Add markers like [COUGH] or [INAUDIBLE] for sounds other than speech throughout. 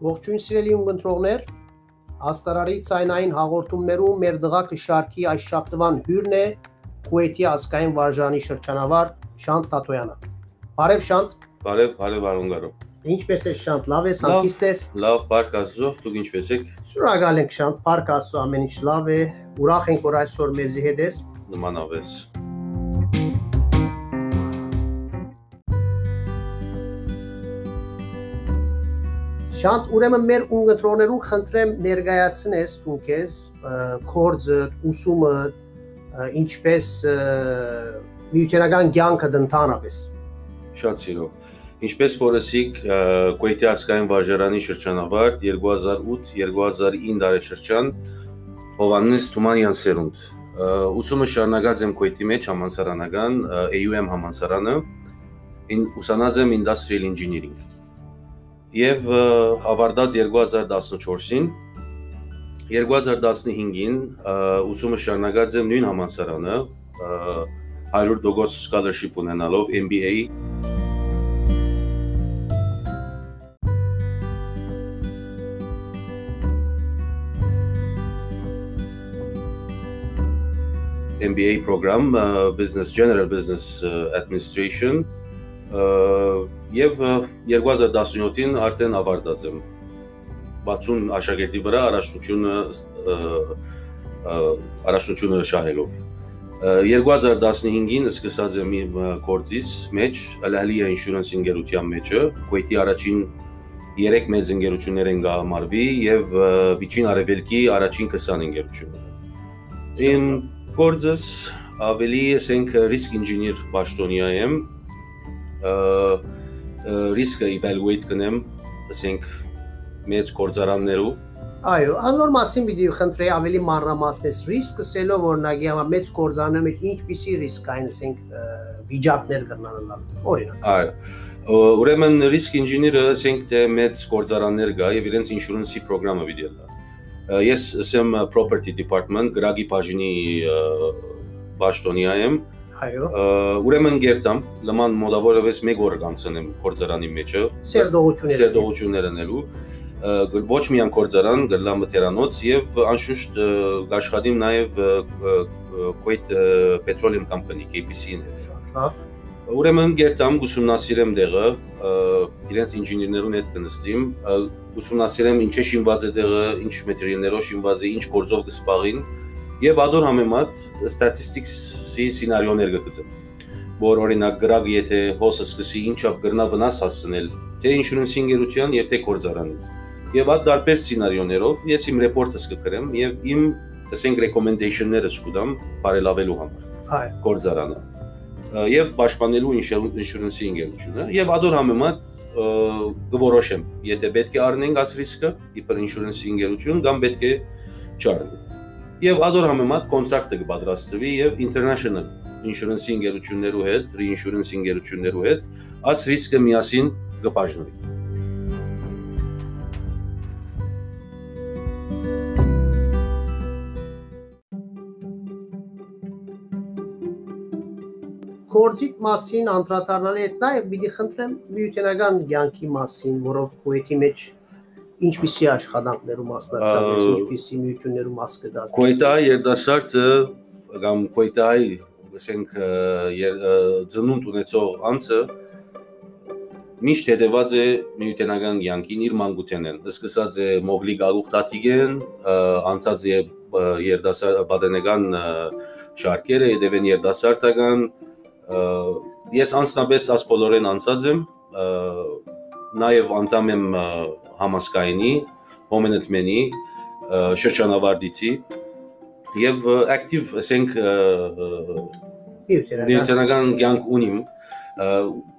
Ողջույն սիրելի ունգընտրողներ, Աստարարի ցայնային հաղորդումներում մեր դղակը շարքի այս շաբթվան հյուրն է Քուեյթի ազգային վարժանի շրջանավար Շանտ Տատոյանը։ Բարև Շանտ։ Բարև, բարև Արոնգարո։ Ինչպես ես Շանտ, լավ ես, հանգիստ ես։ Լավ, բարք Աստծո, դուք ինչպես եք։ Շնորհակալ ենք Շանտ, բարք Աստծո, ամեն ինչ լավ է։ Ուրախ ենք, որ այսօր մեզի հետ ես։ Նմանավես։ Շանտ, ուրեմն մեր ունգընտրոներուն խնդրեմ ներկայացնես դու քեզ կորձը, ուսումը, ինչպես միութերական կյանքը դընթանապես։ Շատ սիրով։ Ինչպես որսիկ Կուեյթի ասկային վարժարանի շրջանավար 2008-2009 դարաշրջան Հովանես Թումանյան սերունդ։ Ուսումը շարունակած եմ Կուեյթի մեջ համանսարանական AUM համանսարանը ուսանած եմ Industrial Engineering եւ ավարտած 2014-ին 2015-ին ուսումը շարունակած եմ նույն համալսարանը 100% scholarship ունենալով MBA MBA program Business General Business Administration եւ 2017-ին արդեն ավարտած եմ 60 աշակերտի վրա առաջնությունը առաջնությունը շահելով 2015-ին սկսած եմ իմ կորձից մեջ Al-Ahliya Insurance ընկերության մեջը Kuwait-ի առաջին 3 մեծ ընկերություններ են գահամարվի եւ Վիճին Արևելքի առաջին 20 ընկերությունները իմ կորձս ավելի ասենք risk engineer բաշտոնիա եմ ռիսկը evaluate կնեմ, ասենք մեծ կորձարաններու Այո, անոր մասին պիտի խնդրեի ավելի մանրամասնես ռիսկը սելով օրինակի համար մեծ կորձարաններում մեջ ինչպիսի ռիսկ կային, ասենք վիճակներ կնանալ։ Օրինակ։ Այո։ Ուրեմն risk engineer-ը ասենք թե մեծ կորձարաններ գա եւ իրենց insurance-ի ծրագրամը պիտի լա։ Ես ասեմ property department գրագի բաժինի բաշտոնիա եմ, Այո։ Ուրեմն գերտամ լման մոդավորովես 1 օր կանցնեմ կորձարանի մեջը։ Սերդողությունները։ Սերդողություններ անելու ոչ միայն կորձարան, գլամը թերանոց եւ անշուշտ աշխատիմ նաեւ Kuwait Petroleum Company KPC-ին։ Լավ։ Ուրեմն գերտամ ուսումնասիրեմ դեղը, իրենց ինժեներներուն հետ կնստիմ, ուսումնասիրեմ ինչ է շինված է դեղը, ինչ մատերիալներով շինված է, ինչ գործով կսպաղին եւ ադոր համեմատ statistics-ի սցենարիոներ գծեմ որ օրինակ գրագ եթե հոսը սկսի ինչա գրնա վնաս հասցնել թե ինշուրենս ինգերության եւ թե կորձարանի եւ այդ դարբեր սցենարիոներով ես իմ ռեպորտս կգրեմ եւ իմ ասենք recommendation-ները սկուդամ բարելավելու համար այ կորձարանը եւ պաշտպանելու ինշուրենսի ինգերությունը եւ ադոր համեմատ գորոշեմ եթե պետք է առնենք այս ռիսկը իբր ինշուրենսի ինգերություն կամ պետք է չառնենք եւ ադոր համեմատ կոնտրակտը կպատրաստվի եւ international insurance ընկերություններու հետ, reinsurance ընկերություններու հետ այս ռիսկը միասին կբաժնվի։ Կորձիտ մասին անդրադառնալի հետ նաև պիտի խնդրեմ միութենական ցանկի մասին, որով Քուեթի մեջ ինչպիսի աշխատանքներու մասնակցած, ինչպիսի միություններու մաս կդաս։ Քուեթայի երդասարտը կամ Քուեթայի, ասենք, ծնունդ ունեցող անձը միշտ հետևած է միութենական ցանկին իր մանկութենեն։ Սկսած է Մոգլի գաղուղ տատիգեն, անցած է երդասարտ բադենական շարքերը, հետևեն երդասարտական ես անձնապես ասպոլորեն անցած եմ նաև անդամ եմ համասկայինի հոմենետմենի շրջանավարտիցի եւ ակտիվ ասենք միութենական կյանք ունիմ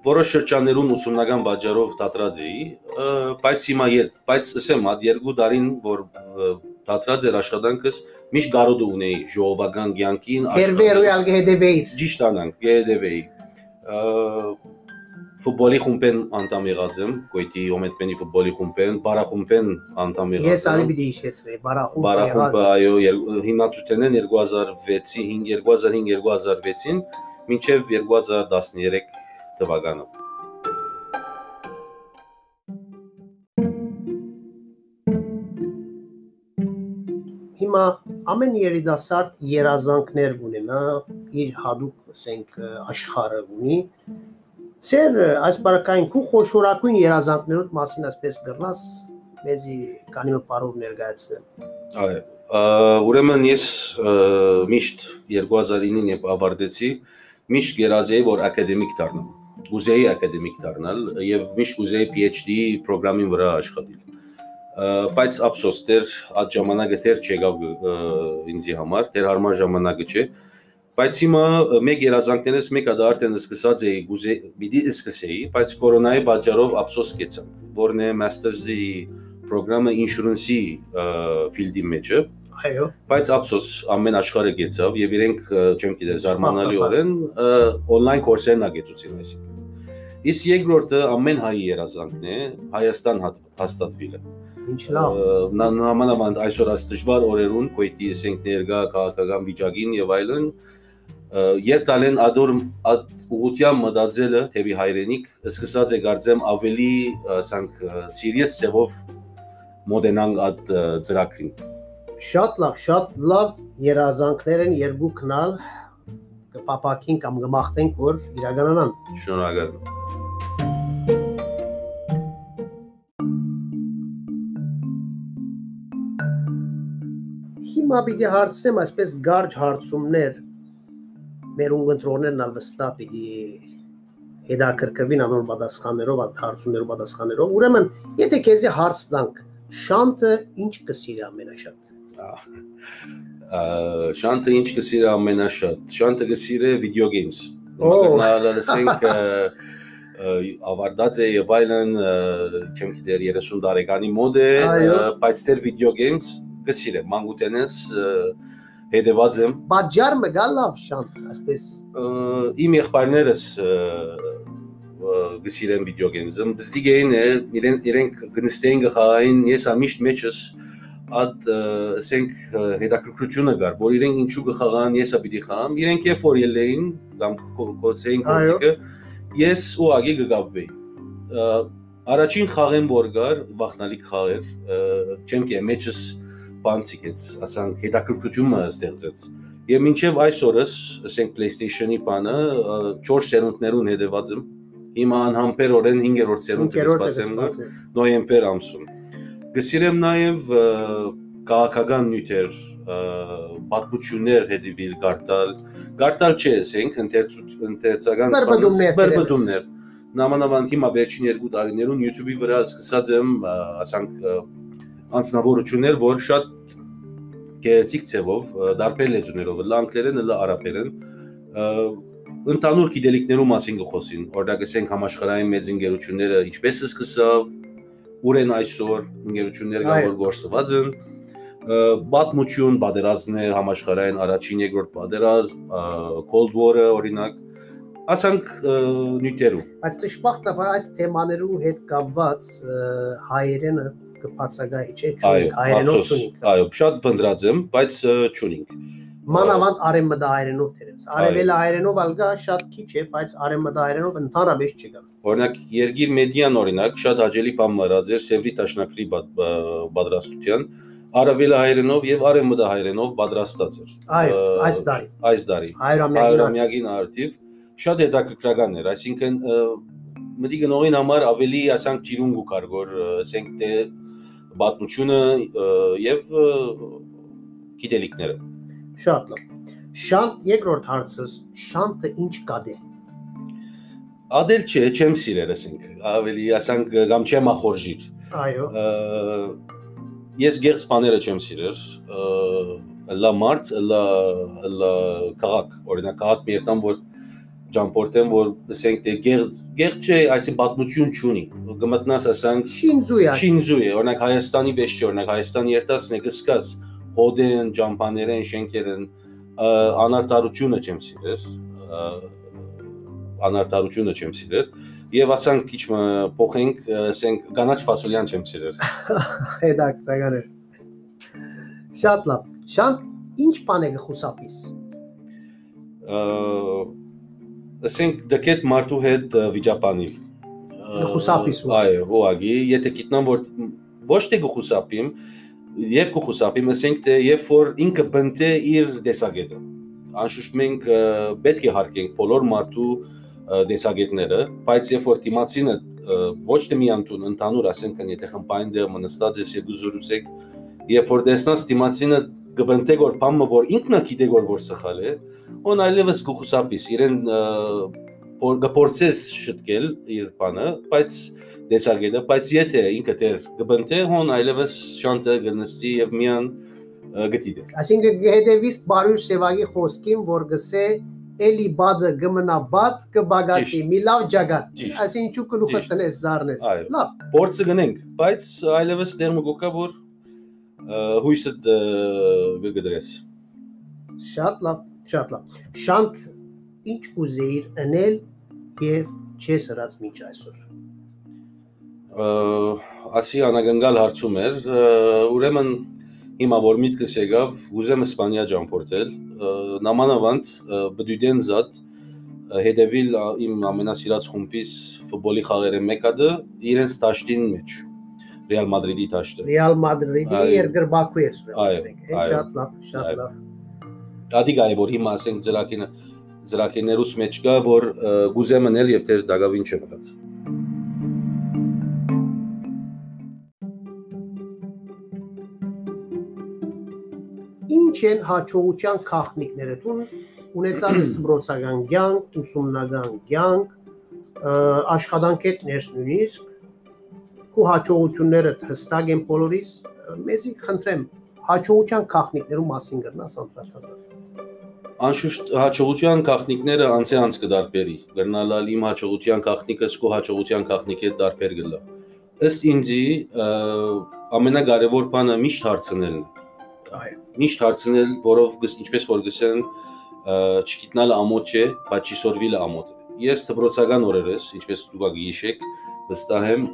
որոշ շրջաններում ուսումնական բաժարով դատրած էի բայց հիմա ետ բայց ասեմ հատ երկու տարին որ դատրած էր աշխատանքս միշտ գարոդ ունեի ժողովական կյանքին Հերվերուալ գեդեվեիր ճիշտ անանք գեդեվեի ֆուտբոլի խումբեն անդամ եղած եմ, գոյտի օմետմենի ֆուտբոլի խումբեն, բարախումբեն անդամ եղած եմ։ Ես արի պիտի հիշեցնեի, բարախումբը եղած։ Բարախումբը, այո, հիմնադրությունն են 2006-ի 2005-2005-2006-ին մինչև 2013 թվականը։ Հիմա ամեն երիտասարդ երազանքներ ունենա, իր հadoop, ասենք, աշխարհը ունի, Ձեր այս բարակային քու խոշորակույն երազանքներոդ մասին ասպես գրնաս մեզի կանի մպարով ներկայացնել։ Այո, ուրեմն ես միշտ 2009-ին երբ ավարտեցի, միշտ գերազեի որ ակադեմիկ դառնամ։ Ուզեի ակադեմիկ դառնալ եւ միշտ ուզեի PhD ծրագրամին վրա աշխատել բայց ափսոս դեր այդ ժամանակը դեր չեկավ ինձի համար, դեր հարմար ժամանակը չէ։ Բայց հիմա մեկ երազանքներից մեկը դա արդեն սկսած էի, գուզե պիտի սկսեի, բայց կորոնայի պատճառով ափսոս կեցանք, որն է master's-ի ծրագրամը insurance-ի ֆիլդի մեջը։ Այո։ Բայց ափսոս ամեն աշխարհը գեցավ եւ իրենք չեմ գիտեր զարմանալիորեն on-line կորսերն ագեցուցին այսինքն։ Իսկ երկրորդը ամեն հայի երազանքն է Հայաստան հաստատվելը։ Ինչ լավ։ Նամանավանդ այսօր այս դժվար օրերուն կոյտի ասենք ներգա քաղաքական վիճակին եւ այլն երթալեն ադոր այդ ուղղության մտածելը թեպի հայրենիք սկսած է գարձեմ ավելի ասենք սիրիես ծևով մոդենան այդ ծրագրին շատ լավ, շատ լավ երազանքներ են երկու քնալ կպապակին կամ կմախտենք որ իրականանան։ Շնորհակալ եմ։ հիմա պիտի հարցեմ այսպես գարջ հարցումներ մեր ունգընտրողներն ալ վստահ պիտի հետաքրքրվին անոր պատասխաններով, հարցումներով պատասխաններով։ Ուրեմն, եթե քեզի հարց տանք, շանտը ինչ կսիրի ամենաշատ։ Շանտը ինչ կսիրի ամենաշատ։ Շանտը կսիրի video games։ Մագնալսենք ավարտած է եւ այլն, չեմ գիտեր 30 տարեկանի մոդ է, բայց դեր video games կսիրեմ մանկութենս հետևած եմ բաժար մգալ լավ շանտ այսպես իմ եղբայրներս գսիրեն վիդեո գեյմզը դստիգեին իրեն իրենք գնստեին գխային ես ամիշտ մեջս at ասենք հետաքրքրությունը կար որ իրենք ինչու գխաղան եսա պիտի խաղամ իրենք երբ որ ելեին կամ կոցեին կոցիկը ես ուղագի գգաբվեի առաջին խաղեն որ գար վախնալիք խաղեր չեմ կե մեջս բանցիկեց, ասենք հետաքրքրությունը ստեղծեց։ Եվ մինչև այսօրս, ասենք PlayStation-ի բանը 4 սերունդներուն հետևած եմ։ Հիմա անհամբերորեն 5-րդ սերունդը սպասեմ նոյեմբեր ամսում։ Գսիրեմ նաև քաղաքական նյութեր, պատմություններ հետևիլ գարտալ, գարտալ չէ, ասենք ընթերցական բրբդումներ։ Նամանավանդ հիմա վերջին երկու տարիներուն YouTube-ի վրա սկսած եմ, ասենք անձնավորություններ, որ շատ գեղեցիկ ցևով, դարբեր լեզուներով, լա անգլերեն, լա արաբերեն, ընդհանուր գիտելիքներու մասին գխոսին։ Օրինակ ասենք համաշխարհային մեծ ընկերությունները ինչպես է սկսավ, ուր են այսօր ընկերություններ կան, որ գործված են, պատմություն, պատերազմներ, համաշխարհային առաջին, երկրորդ պատերազմ, Cold War-ը օրինակ, ասենք նյութերու։ Բայց ճշմարտաբար այս թեմաներու հետ կապված հայերենը կբացակայի, չէ՞, ճունիկ, հայերենով ճունիկ։ Այո, շատ բնդրած եմ, բայց ճունիկ։ Մանավանդ արևմտա հայերենով թերևս։ Արևելը հայերենով ալգա շատ քիչ է, բայց արևմտա հայերենով ընդհանրապես չկա։ Օրինակ Երգիր Մեդիան օրինակ շատ հաջելի բան մռած էր Սևրի տաշնակրի պատրաստության արևելը հայերենով եւ արևմտա հայերենով պատրաստած էր։ Այո, այս տարի։ Այս տարի։ Հայրամյակին արդիվ շատ հետաքրքրական էր, այսինքն մտի գնողին համար ավելի ասանք ճիրունգ ու կար, որ ասենք թե պատմությունը եւ գիտելիքները։ Շատ լավ։ Շանտ երկրորդ հարցս, շանտը ինչ կադե։ Ադել չէ, չեմ սիրել, ասենք, ավելի ասենք կամ չեմ ախորժիր։ Այո։ Ես գեղձ բաները չեմ սիրել, լա մարդ, լա լա քաղաք, օրինակ քաղաք մի երտան որ ճամփորդեմ, որ ասենք թե գեղձ, գեղձ չէ, այսին պատմություն չունի։ Գմտնաս ասենք Շինզու է։ Շինզու է, օրինակ Հայաստանի վեճ չէ, օրինակ Հայաստանի երտասն է գսկած հոդեն, ճամփաներեն, շենքերեն, անարտարությունը չեմ սիրել, անարտարությունը չեմ սիրել եւ ասենք քիչ փոխենք, ասենք կանաչ ֆասոլյան չեմ սիրել։ [LAUGHS] Հետաքրքրական է։ Շատ լավ։ Շանտ ինչ բան է գխուսապիս ասենք դկետ մարդու հետ վիճապանիլ խուսապիսու այո ուղագի եթե գիտնամ որ ոչ թե գխուսապիմ երբ կխուսափի, ասենք թե երբ որ ինքը բնթե իր դեսագետը։ Անշուշտ մենք պետք է հարգենք բոլոր մարդու դեսագետները, բայց երբ որ դիմացինը ոչ թե միայն տուն ընդհանուր, ասենք եթե խմբային դեր մնացած ես եւ գզուրուցեք, երբ որ դեսնաս դիմացինը կբնթե որ բամը որ ինքնա գիտե որ որ սխալ է, on այլևս կխուսափիս իրեն որ գործես շտկել իր բանը, բայց դեսագետը, բայց եթե ինքը դեր կբնթե հոն այլևս շանտը գնստի եւ միան գտիդե։ Այսինքն հետևից բարյուշ սևագի խոսքին, որ գսե էլի բադը գմնա բադ կբագասի մի լավ ջագատ այսինքն ինչու գլուխը տնես զառնես լավ փորձը գնենք բայց այլևս դեր մգոկա որ հույսը վգդրես շատ լավ շատ լավ շանտ ինչ կուզեիր անել եւ չես հրած միջ այսօր ասի անագնգալ հարցում էր, ուրեմն հիմա որ միտքս եկավ, ուզեմ Իսպանիա ճամփորդել, նամանավանդ բդուդեն զատ հետևիլ իմ ամենասիրած խումբից ֆուտբոլի խաղերը մեկը դա իրենց տաշտին մեջ Ռեալ Մադրիդի տաշտը։ Ռեալ Մադրիդի երկրբակու է ասենք, շատ լավ, շատ լավ։ Ադիգա է որ հիմա ասենք ծրակինը ծրակիներուս մեջ կա որ գուզեմ մնել եւ դեր դակավին չմնաց։ ինչ են հաջողության քաղաքնիկները։ Դու ունեցած ես դբրոցական [CLEARS THROAT] ցանկ, ուսումնական ցանկ, աշխատանքետ ներս նույնիսկ քո հաջողությունները հստակ են բոլորիս։ Մեզի խնդրեմ հաջողության քաղաքնիկներու մասին գրնաս անդրադառնալ։ Անշուշտ հաջողության քաղաքնիկները անցե անց կդարբերի։ Գրնալալ իմ հաջողության քաղաքնիկս քո հաջողության քաղաքնիկի դարբեր գլա։ Ըստ ինձի ամենակարևոր բանը միշտ հարցնելն է Այո։ Միշտ հարցնել, որով ինչպես որ գսեն, չգիտնալ ամոթ չէ, բայց չիսորվիլ ամոթ է։ Ես դպրոցական օրերս, ինչպես դուք գիշեք, վստահ եմ,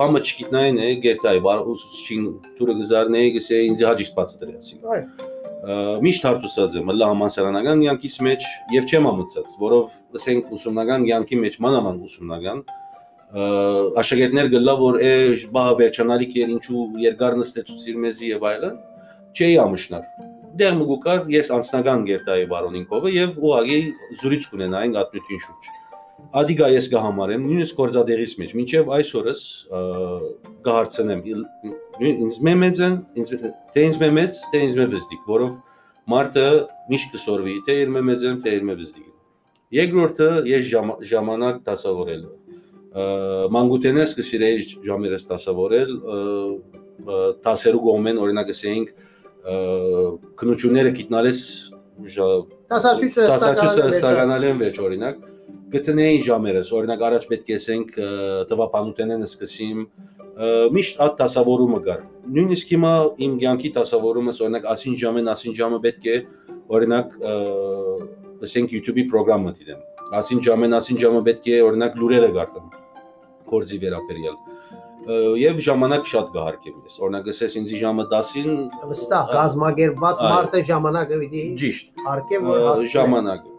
բամը չգիտնային է գերտայ, բար ուսուցչին դուրը գզարն է, գսե ինձ հաջից բացը դրեցի։ Այո միշտ հարցուցած եմ լա համասարանական յանքից մեջ եւ չեմ ամծած, որով ասենք ուսումնական յանքի մեջ մանավանդ ուսումնական աշակերտներ գլա որ է բա վերջանալիք էր ինչու երկար նստեցուցիր մեզի եւ այլն չէի ամշնար։ Դեր մգուկար ես անձնական գերտայի բարոնինկովը եւ ուղագի զուրիչ կունենային ատմյութին շուրջ։ Ադիգա ես կհամարեմ նույնիսկ գործադեղից մեջ, մինչև այսօրս կհարցնեմ ինձ մեծ են, ինձ թե ինձ մեծ, թե ինձ մեծդիկ, որով մարդը միշտ կսորվի, թե իր մեծ են, թե իր մեծդիկ։ Երկրորդը ես ժամանակ դասավորել մանգուտենես կսիրեի ժամերս դասավորել տասերու գոմեն օրինակ ասեինք քնությունները գիտնալես տասացույցը հստականալեն վեճ օրինակ գտնեին ժամերս օրինակ առաջ պետք է ասենք տվապանութենեն սկսիմ միշտ այդ տասավորումը կար նույնիսկ հիմա իմ ցանկի տասավորումս օրինակ ասին ժամեն ասին ժամը պետք է օրինակ ասենք YouTube-ի ծրագրամը դիտեմ ասին ժամեն ասին ժամը պետք է օրինակ լուրերը գարտեմ կորձի վերաբերյալ եւ ժամանակ շատ կհարկեմ ես։ Օրինակ ասես ինձ ժամը 10-ին վստահ գազմագերված մարդը ժամանակը պիտի ճիշտ հարկե որ հասցնի ժամանակը։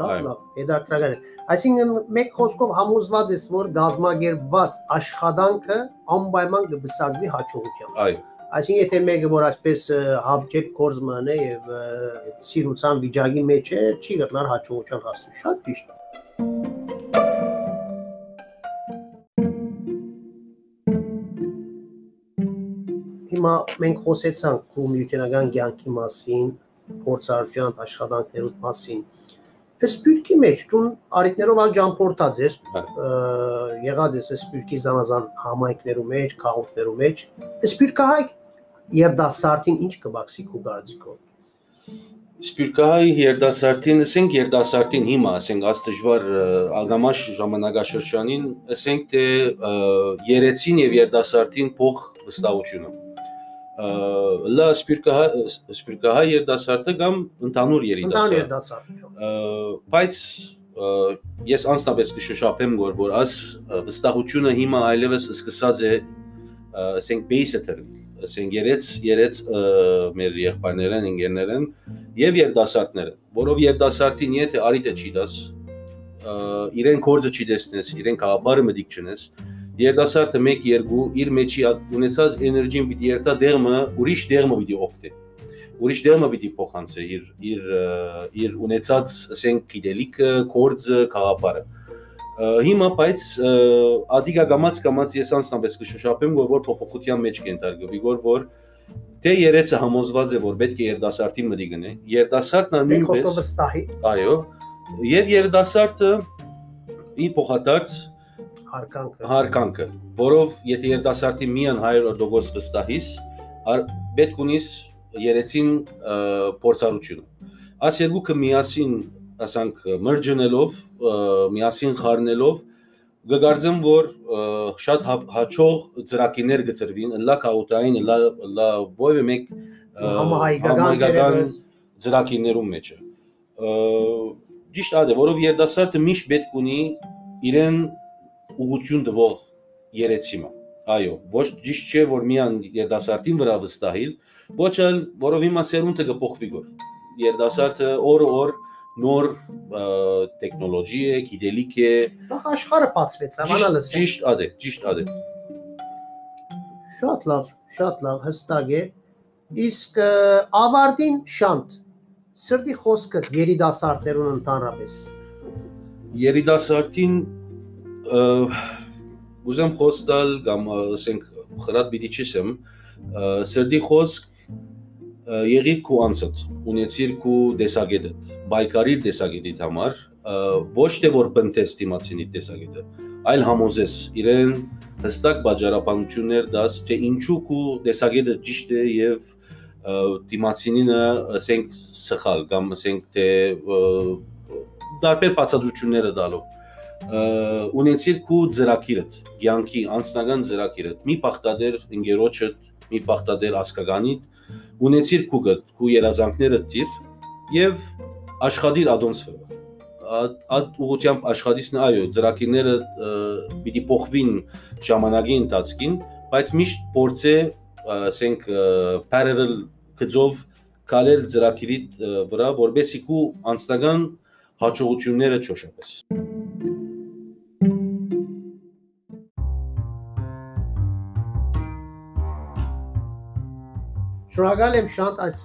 Շատ լավ, հետաքրքրական է։ Այսինքն մեկ խոսքով համոզված ես, որ գազմագերված աշխատանքը անպայման կբսակվի հաջողությամբ։ Այո։ Այսինքն եթե մեկը որ այսպես հապճեպ կորզ մնա եւ սիրուցան վիճակի մեջ է, չի գտնար հաջողության հասնել։ Շատ ճիշտ։ հիմա մենք խոսեցանք քո միութենական կյանքի մասին, փորձառության աշխատանքներու մասին։ Սպյուրքի մեջ դու արիտներով ալ ջամփորտած ես, եղած ես սպյուրքի զանազան համայնքներու մեջ, քաղաքներու մեջ։ Սպյուրքահայ երդասարտին ինչ կբացի քո գարձիկով։ Սպյուրքահայ երդասարտին, ասենք երդասարտին հիմա, ասենք աց դժվար ագամաշ ժամանակաշրջանին, ասենք թե երեցին եւ երդասարտին փող վստահությունը լա սպիրկահա սպիրկահա երդասարտը կամ ընդհանուր երիտասարդ։ Ընդհանուր երդասարդ։ Բայց ես անձնապես կշոշափեմ որ որ աս վստահությունը հիմա այլևս սկսած է ասենք base-ը տրվել ասենք երեց երեց մեր եղբայրներն, ընկերներն եւ երդասարտները, որով երդասարտին եթե արիտը չի դաս իրեն կորձը չի դեսնես, իրեն քաղաքարը մտիկ չնես երդասարտը 1-2 իր մեջի ունեցած էներգին պիտի երթա դերմը ուրիշ դերմը պիտի օգտի ուրիշ դերմը պիտի փոխանցի իր իր իր ունեցած ասենք գիտելիքը, կորձը, խաղապարը հիմա բայց ադիգա գամած կամած ես անցնաբես կշոշափեմ որ փոփոխության մեջ կենտարգվի որ որ թե երեցը համոզված է որ պետք է երդասարտի մտի գնե երդասարտն նույնպես վստահի այո եւ երդասարտը ի փոխադարձ հարկանքը հարկանքը որով եթե երդասարտի միան 100% վստահիս պետք ունիս երեցին փորձառությունը աս երկուքը միասին ասանք մրջնելով միասին խառնելով գգարձեմ որ շատ հաճող ծրակիներ գտրվին լա կաուտային լա լա ովը մեկ համահայկական ծրակիներում մեջը ճիշտ ադե որով երդասարտը միշտ պետք ունի իրեն ուղություն տվող երեցիմը այո ոչ ճիշտ չէ որ միան երդասարտին վրա վստահիլ ոչ էլ որով հիմա սերունդը կփոխվի գոր երդասարտը օր օր նոր տեխնոլոգի է, գիտելիք է։ Բախ աշխարհը բացվեց, ավանալս։ Ճիշտ ադե, ճիշտ ադե։ Շատ լավ, շատ լավ, հստակ է։ Իսկ ավարտին շանտ սրտի խոսքը երիտասարդներուն ընդհանրապես։ Երիտասարդին ուզեմ խոստալ կամ ասենք խրատ պիտի չիսեմ սրտի խոսք եղիր քու անցդ ունեցիր քու դեսագետդ բայկարիր դեսագետիդ համար ոչ թե որ բնտես դիմացինի դեսագետը այլ համոզես իրեն հստակ բաժարապանություններ դաս թե ինչու քու դեսագետը ճիշտ է եւ դիմացինինը ասենք սխալ կամ ասենք թե դարբեր բացատրությունները դալով ունեցիր քու ծրակիրդ ցանկի անձնական ծրակիրդ մի պախտադեր ընկերոջդ մի պախտադեր ասկագանիդ ունեցիր քուգը քու երազանքները դիր եւ աշխատիր ադոնց վրա այդ ուղությամբ աշխատիցն այո ծրակիրները պիտի փոխվին ժամանակի ընթացքին բայց միշտ փորձե ասենք parallel գծով կալել ծրակիրի վրա որբեսի քու անձնական հաջողությունները չոշապես Շնորհակալ եմ շատ այս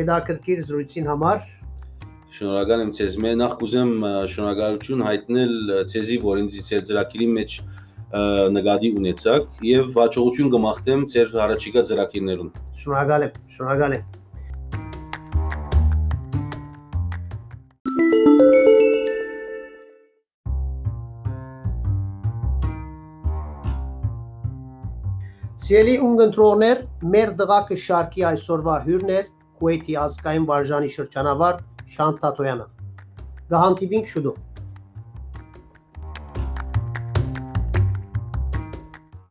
հետաքրքիր զրույցին համար։ Շնորհակալ եմ ցեզ։ Մե նախ կուզեմ շնորհակալություն հայտնել ցեզի, որ ինձ ցեր ծրագիրի մեջ նկատի ունեցաք եւ հաջողություն կմաղթեմ ձեր առաջիկա ծրագիրներում։ Շնորհակալ եմ, շնորհակալ եմ։ Սիրելի ունգընտրողներ, մեր դղակը շարքի այսօրվա հյուրն էր Քուեյթի ազգային վարժանի շրջանավարտ Շանտ Տատոյանը։ Գահանտիվինք շուտով։